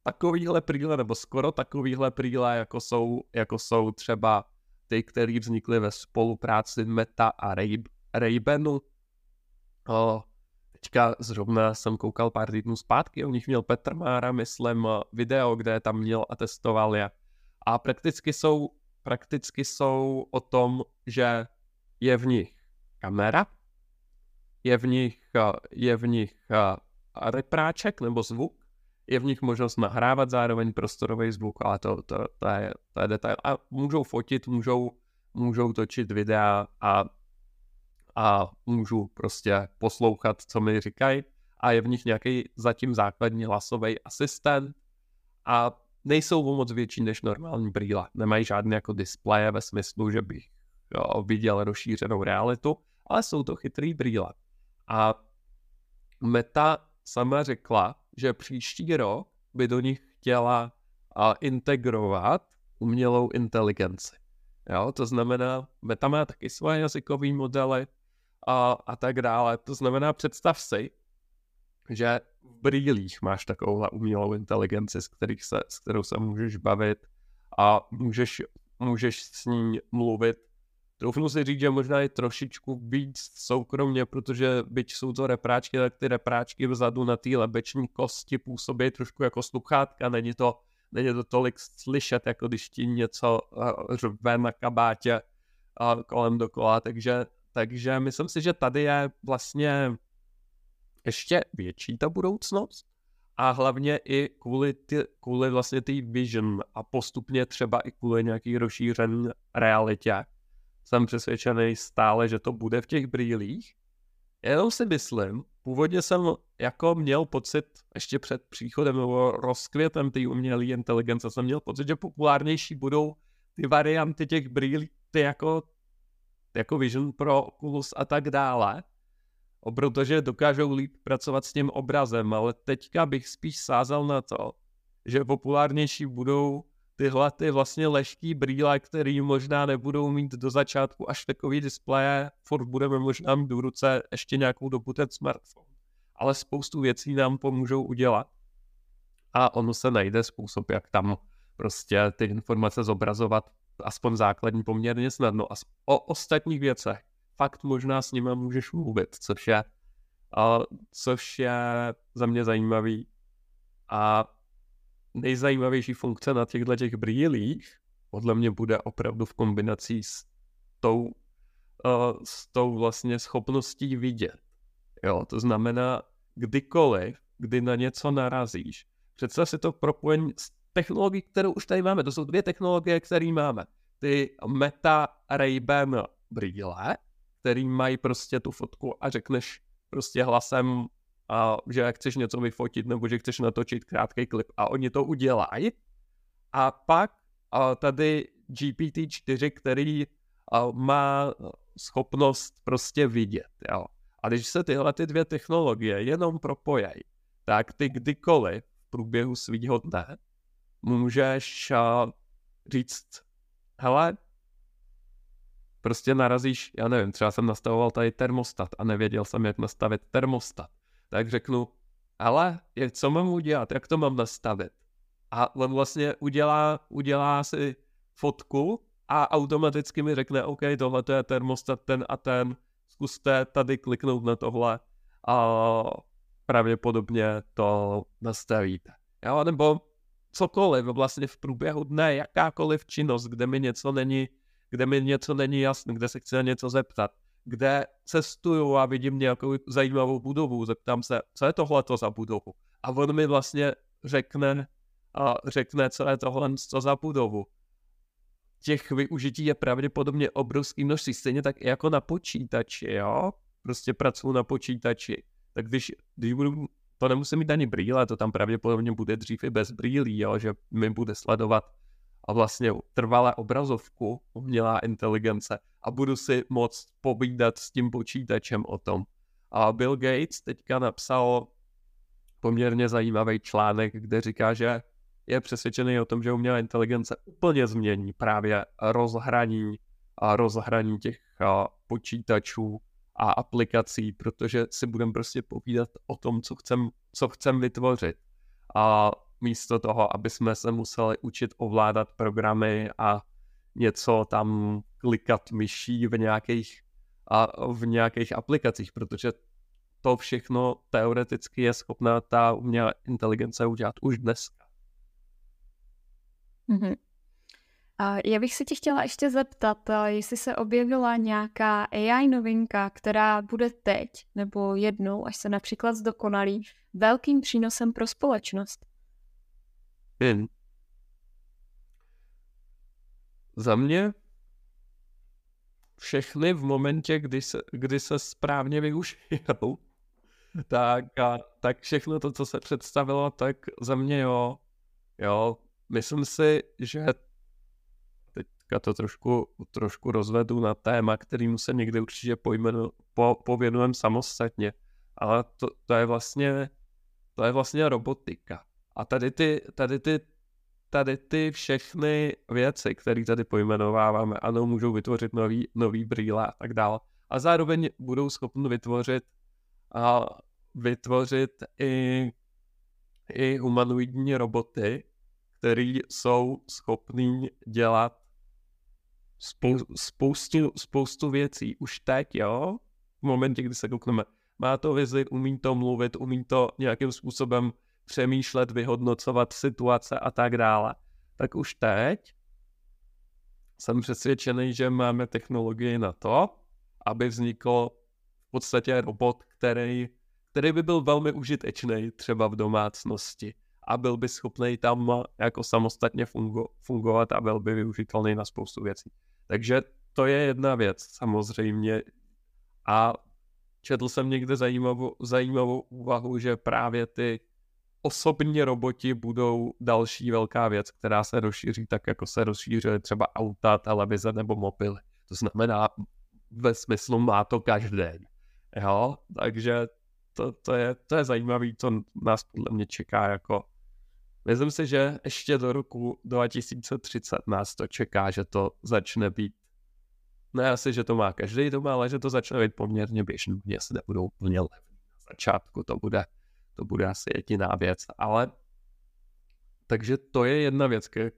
Speaker 2: takovýhle brýle, nebo skoro takovýhle brýle, jako jsou, jako jsou třeba ty, které vznikly ve spolupráci Meta a Ray, Ray-Banu. O, teďka zrovna jsem koukal pár týdnů zpátky, u nich měl Petr Mára, myslím, video, kde tam měl a testoval je. A prakticky jsou, prakticky jsou o tom, že je v nich kamera, je v nich, je v nich repráček nebo zvuk, je v nich možnost nahrávat zároveň prostorový zvuk, ale to, to, to, je, to je detail. A můžou fotit, můžou, můžou točit videa a, a můžu prostě poslouchat, co mi říkají. A je v nich nějaký zatím základní hlasový asistent a nejsou o moc větší než normální brýle. Nemají žádné jako displeje ve smyslu, že bych jo, viděl rozšířenou realitu, ale jsou to chytrý brýle. A Meta sama řekla, že příští rok by do nich chtěla a, integrovat umělou inteligenci. Jo, to znamená, Meta má taky svoje jazykové modely a, a tak dále. To znamená, představ si, že v brýlích máš takovouhle umělou inteligenci, s, kterých se, s kterou se můžeš bavit a můžeš, můžeš s ní mluvit. Troufnu si říct, že možná je trošičku víc soukromně, protože byť jsou to repráčky, tak ty repráčky vzadu na té lebeční kosti působí trošku jako sluchátka, není to, není to tolik slyšet, jako když ti něco eh, řve na kabátě a kolem dokola, takže, takže myslím si, že tady je vlastně ještě větší ta budoucnost a hlavně i kvůli, ty, kvůli vlastně té vision a postupně třeba i kvůli nějaký rozšířený realitě, jsem přesvědčený stále, že to bude v těch brýlích. Jenom si myslím, původně jsem jako měl pocit, ještě před příchodem nebo rozkvětem té umělé inteligence, jsem měl pocit, že populárnější budou ty varianty těch brýlí, ty jako, jako Vision Pro, Oculus a tak dále, protože dokážou líp pracovat s tím obrazem, ale teďka bych spíš sázal na to, že populárnější budou tyhle ty vlastně lehký brýle, který možná nebudou mít do začátku až takový displeje, furt budeme možná mít v ruce ještě nějakou dobu ten smartphone. Ale spoustu věcí nám pomůžou udělat. A ono se najde způsob, jak tam prostě ty informace zobrazovat aspoň základní poměrně snadno. A o ostatních věcech fakt možná s nimi můžeš mluvit, což je, což je za mě zajímavý. A nejzajímavější funkce na těchto těch brýlích podle mě bude opravdu v kombinaci s tou, uh, s tou vlastně schopností vidět. Jo, to znamená, kdykoliv, kdy na něco narazíš, představ si to propojení s technologií, kterou už tady máme. To jsou dvě technologie, které máme. Ty Meta Ray-Ban brýle, který mají prostě tu fotku a řekneš prostě hlasem a že chceš něco vyfotit nebo že chceš natočit krátký klip a oni to udělají. A pak a tady GPT-4, který a, má schopnost prostě vidět. Jo. A když se tyhle ty dvě technologie jenom propojají, tak ty kdykoliv v průběhu svého dne můžeš a, říct, hele, prostě narazíš, já nevím, třeba jsem nastavoval tady termostat a nevěděl jsem, jak nastavit termostat tak řeknu, ale jak, co mám udělat, jak to mám nastavit? A on vlastně udělá, udělá si fotku a automaticky mi řekne, OK, tohle je termostat ten a ten, zkuste tady kliknout na tohle a pravděpodobně to nastavíte. Jo, nebo cokoliv, vlastně v průběhu dne, jakákoliv činnost, kde mi něco není, kde mi něco není jasné, kde se chci něco zeptat, kde cestuju a vidím nějakou zajímavou budovu, zeptám se, co je tohle za budovu. A on mi vlastně řekne, a řekne, co je tohle co za budovu. Těch využití je pravděpodobně obrovský množství, stejně tak jako na počítači, jo? Prostě pracuji na počítači. Tak když, když budu, to nemusím mít ani brýle, to tam pravděpodobně bude dřív i bez brýlí, jo? že mi bude sledovat a vlastně trvalé obrazovku umělá inteligence a budu si moct povídat s tím počítačem o tom. A Bill Gates teďka napsal poměrně zajímavý článek, kde říká, že je přesvědčený o tom, že umělá inteligence úplně změní právě rozhraní a rozhraní těch počítačů a aplikací, protože si budeme prostě povídat o tom, co chcem, co chcem vytvořit. A místo toho, aby jsme se museli učit ovládat programy a něco tam klikat myší v nějakých, a v nějakých aplikacích, protože to všechno teoreticky je schopná ta umělá inteligence udělat už dneska.
Speaker 1: Mm-hmm. Já bych se tě chtěla ještě zeptat, jestli se objevila nějaká AI novinka, která bude teď nebo jednou, až se například zdokonalí, velkým přínosem pro společnost.
Speaker 2: Hm. Za mě všechny v momentě, kdy se, kdy se správně využijou, tak, a, tak všechno to, co se představilo, tak za mě jo. Jo, myslím si, že teďka to trošku, trošku rozvedu na téma, kterýmu se někdy určitě pojmenu, po, pověnujem samostatně, ale to, to je vlastně to je vlastně robotika. A tady ty, tady ty, tady ty všechny věci, které tady pojmenováváme, ano, můžou vytvořit nový, nový brýle a tak dále. A zároveň budou schopni vytvořit a vytvořit i, i humanoidní roboty, které jsou schopní dělat spou, spoustu, spoustu věcí. Už teď, jo? V momentě, kdy se koukneme. Má to vizi, umí to mluvit, umí to nějakým způsobem přemýšlet, vyhodnocovat situace a tak dále. Tak už teď jsem přesvědčený, že máme technologii na to, aby vznikl v podstatě robot, který, který by byl velmi užitečný třeba v domácnosti a byl by schopný tam jako samostatně fungo, fungovat a byl by využitelný na spoustu věcí. Takže to je jedna věc samozřejmě. A četl jsem někde zajímavou, zajímavou úvahu, že právě ty osobní roboti budou další velká věc, která se rozšíří tak, jako se rozšířily třeba auta, televize nebo mobily. To znamená, ve smyslu má to každý. Jo? Takže to, to, je, to je zajímavé, co nás podle mě čeká jako Myslím si, že ještě do roku 2030 nás to čeká, že to začne být ne asi, že to má každý doma, ale že to začne být poměrně běžný, jestli nebudou úplně levný na začátku, to bude to bude asi jediná věc, ale takže to je jedna věc, k,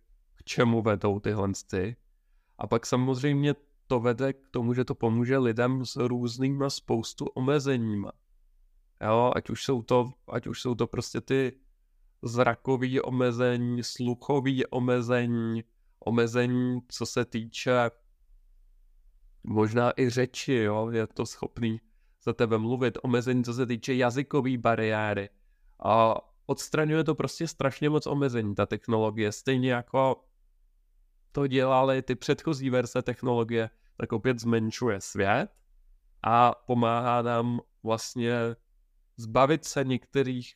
Speaker 2: čemu vedou tyhle ty. A pak samozřejmě to vede k tomu, že to pomůže lidem s různýma spoustu omezeníma. Jo, ať už jsou to, ať už jsou to prostě ty zrakový omezení, sluchový omezení, omezení, co se týče možná i řeči, jo, je to schopný za tebe mluvit, omezení, co se týče jazykové bariéry. A odstraňuje to prostě strašně moc omezení, ta technologie. Stejně jako to dělali ty předchozí verze technologie, tak opět zmenšuje svět a pomáhá nám vlastně zbavit se některých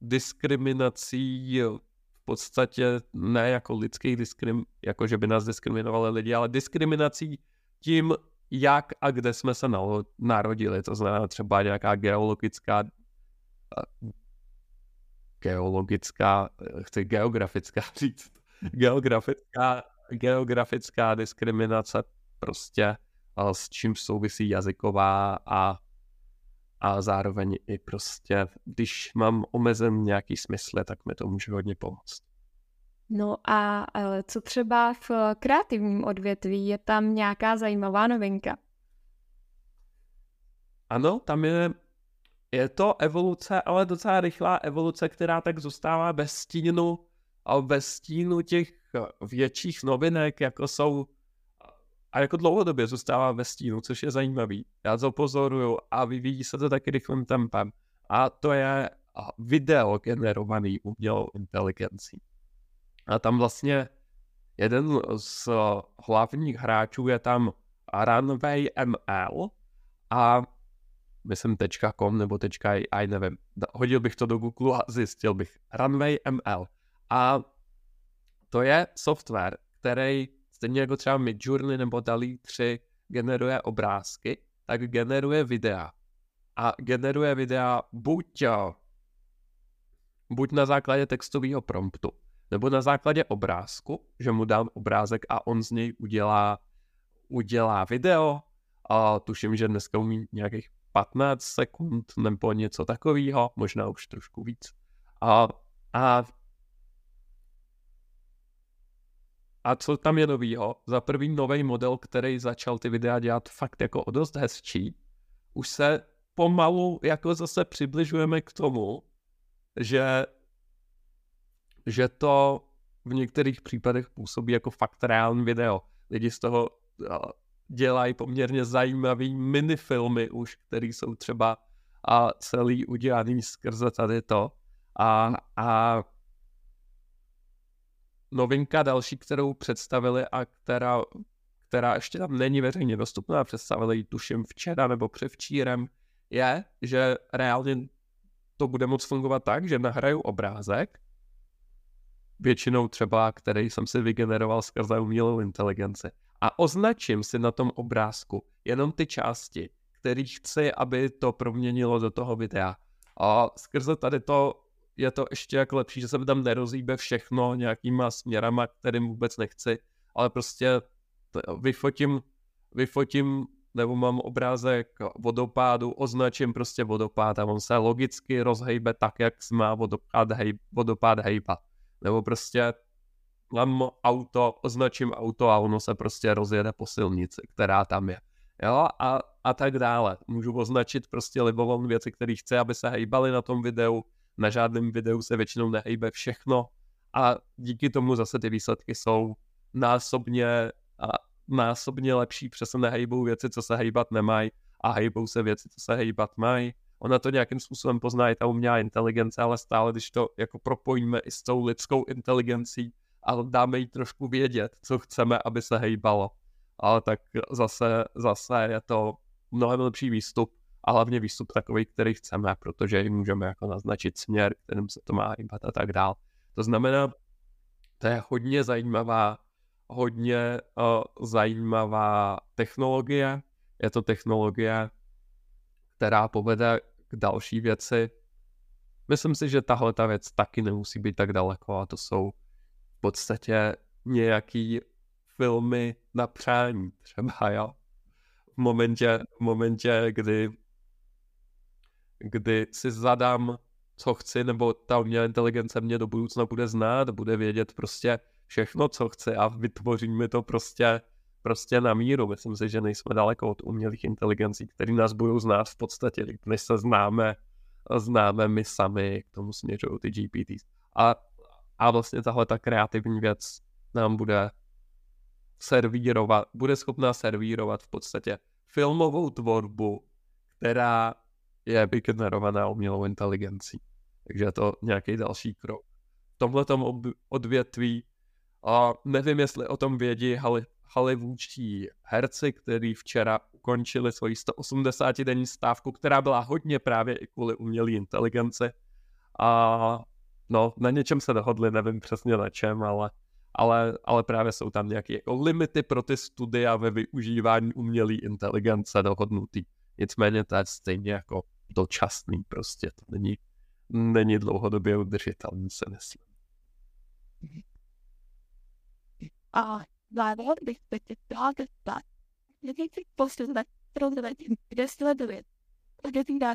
Speaker 2: diskriminací v podstatě ne jako lidských diskrim, jako že by nás diskriminovali lidi, ale diskriminací tím, jak a kde jsme se narodili. To znamená třeba nějaká geologická geologická, chci geografická říct, geografická, geografická diskriminace prostě s čím souvisí jazyková a, a zároveň i prostě, když mám omezen nějaký smysl, tak mi to může hodně pomoct.
Speaker 1: No a co třeba v kreativním odvětví? Je tam nějaká zajímavá novinka?
Speaker 2: Ano, tam je, je to evoluce, ale docela rychlá evoluce, která tak zůstává bez stínu a bez stínu těch větších novinek, jako jsou a jako dlouhodobě zůstává ve stínu, což je zajímavý. Já to pozoruju a vyvíjí se to taky rychlým tempem. A to je video generovaný umělou inteligencí. A tam vlastně jeden z hlavních hráčů je tam Runway ML a myslím .com nebo .ai, nevím. Hodil bych to do Google a zjistil bych. Runway ML. A to je software, který stejně jako třeba Midjourney nebo DALI 3 generuje obrázky, tak generuje videa. A generuje videa buď, buď na základě textového promptu, nebo na základě obrázku, že mu dám obrázek a on z něj udělá, udělá video. A tuším, že dneska umí nějakých 15 sekund nebo něco takového, možná už trošku víc. A, a A co tam je novýho? Za prvý nový model, který začal ty videa dělat fakt jako o dost hezčí. Už se pomalu jako zase přibližujeme k tomu, že, že to v některých případech působí jako fakt reální video. Lidi z toho dělají poměrně zajímavý minifilmy už, které jsou třeba a celý udělaný skrze tady to. A, a novinka další, kterou představili a která, která ještě tam není veřejně dostupná, představili ji tuším včera nebo převčírem, je, že reálně to bude moc fungovat tak, že nahraju obrázek, většinou třeba, který jsem si vygeneroval skrze umělou inteligenci a označím si na tom obrázku jenom ty části, které chci, aby to proměnilo do toho videa. A skrze tady to je to ještě jako lepší, že se mi tam nerozíbe všechno nějakýma směrama, kterým vůbec nechci, ale prostě vyfotím, vyfotím nebo mám obrázek vodopádu, označím prostě vodopád a on se logicky rozhejbe tak, jak má vodopád, hej, vodopád hejbat. Nebo prostě mám auto, označím auto a ono se prostě rozjede po silnici, která tam je. Jo, a, a tak dále. Můžu označit prostě libovolné věci, které chci, aby se hejbaly na tom videu, na žádném videu se většinou nehejbe všechno a díky tomu zase ty výsledky jsou násobně, a násobně lepší, protože se nehejbou věci, co se hejbat nemají a hejbou se věci, co se hejbat mají. Ona to nějakým způsobem pozná i ta umělá inteligence, ale stále, když to jako propojíme i s tou lidskou inteligencí a dáme jí trošku vědět, co chceme, aby se hejbalo. Ale tak zase, zase je to mnohem lepší výstup a hlavně výstup takový, který chceme, protože jim můžeme jako naznačit směr, kterým se to má hýbat a tak dál. To znamená, to je hodně zajímavá, hodně uh, zajímavá technologie. Je to technologie, která povede k další věci. Myslím si, že tahle ta věc taky nemusí být tak daleko a to jsou v podstatě nějaký filmy na přání třeba, jo. V momentě, v momentě, kdy kdy si zadám, co chci, nebo ta umělá inteligence mě do budoucna bude znát, bude vědět prostě všechno, co chci a vytvoří mi to prostě, prostě na míru. Myslím si, že nejsme daleko od umělých inteligencí, které nás budou znát v podstatě, než se známe, známe my sami, k tomu směřují ty GPTs. A, a vlastně tahle ta kreativní věc nám bude servírovat, bude schopná servírovat v podstatě filmovou tvorbu, která je vygenerovaná umělou inteligencí. Takže je to nějaký další krok. V tomhle odvětví a nevím, jestli o tom vědí hollywoodští herci, kteří včera ukončili svoji 180-denní stávku, která byla hodně právě i kvůli umělé inteligenci. A no, na něčem se dohodli, nevím přesně na čem, ale, ale, ale právě jsou tam nějaké jako limity pro ty studia ve využívání umělé inteligence dohodnutý. Nicméně to je stejně jako dočasný prostě, to není, není dlouhodobě udržitelný, se myslím. A zároveň bych se chtěla zeptat, jestli si posledně srovnat, kde sleduje, kde si dá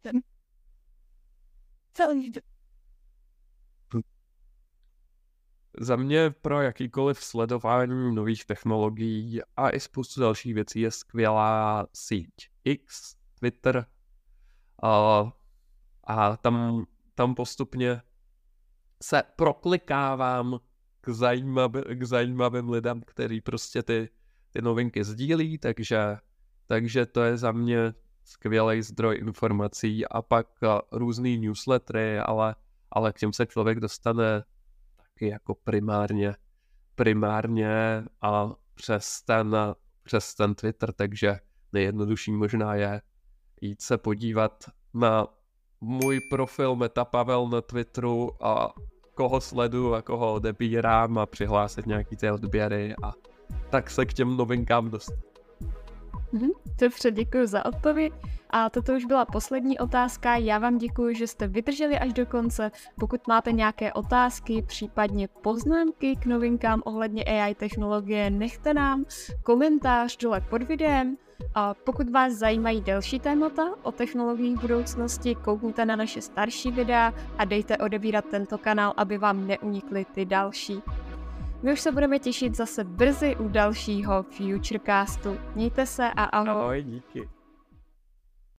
Speaker 2: ten celý za mě pro jakýkoliv sledování nových technologií a i spoustu dalších věcí je skvělá síť X, Twitter, a, a tam, tam postupně se proklikávám k, zajímavý, k zajímavým lidem, který prostě ty, ty novinky sdílí, takže, takže to je za mě skvělý zdroj informací a pak různý newslettery, ale, ale k těm se člověk dostane taky jako primárně, primárně a přes ten, přes ten Twitter, takže nejjednodušší možná je jít se podívat na můj profil Meta Pavel na Twitteru a koho sledu a koho odebírám a přihlásit nějaký ty odběry a tak se k těm novinkám dostat.
Speaker 1: Mhm, dobře, děkuji za odpověď. A toto už byla poslední otázka. Já vám děkuji, že jste vydrželi až do konce. Pokud máte nějaké otázky, případně poznámky k novinkám ohledně AI technologie, nechte nám komentář dole pod videem. A pokud vás zajímají delší témata o technologiích budoucnosti, koukněte na naše starší videa a dejte odebírat tento kanál, aby vám neunikly ty další. My už se budeme těšit zase brzy u dalšího Futurecastu. Mějte se a ahoj.
Speaker 2: Ahoj, díky.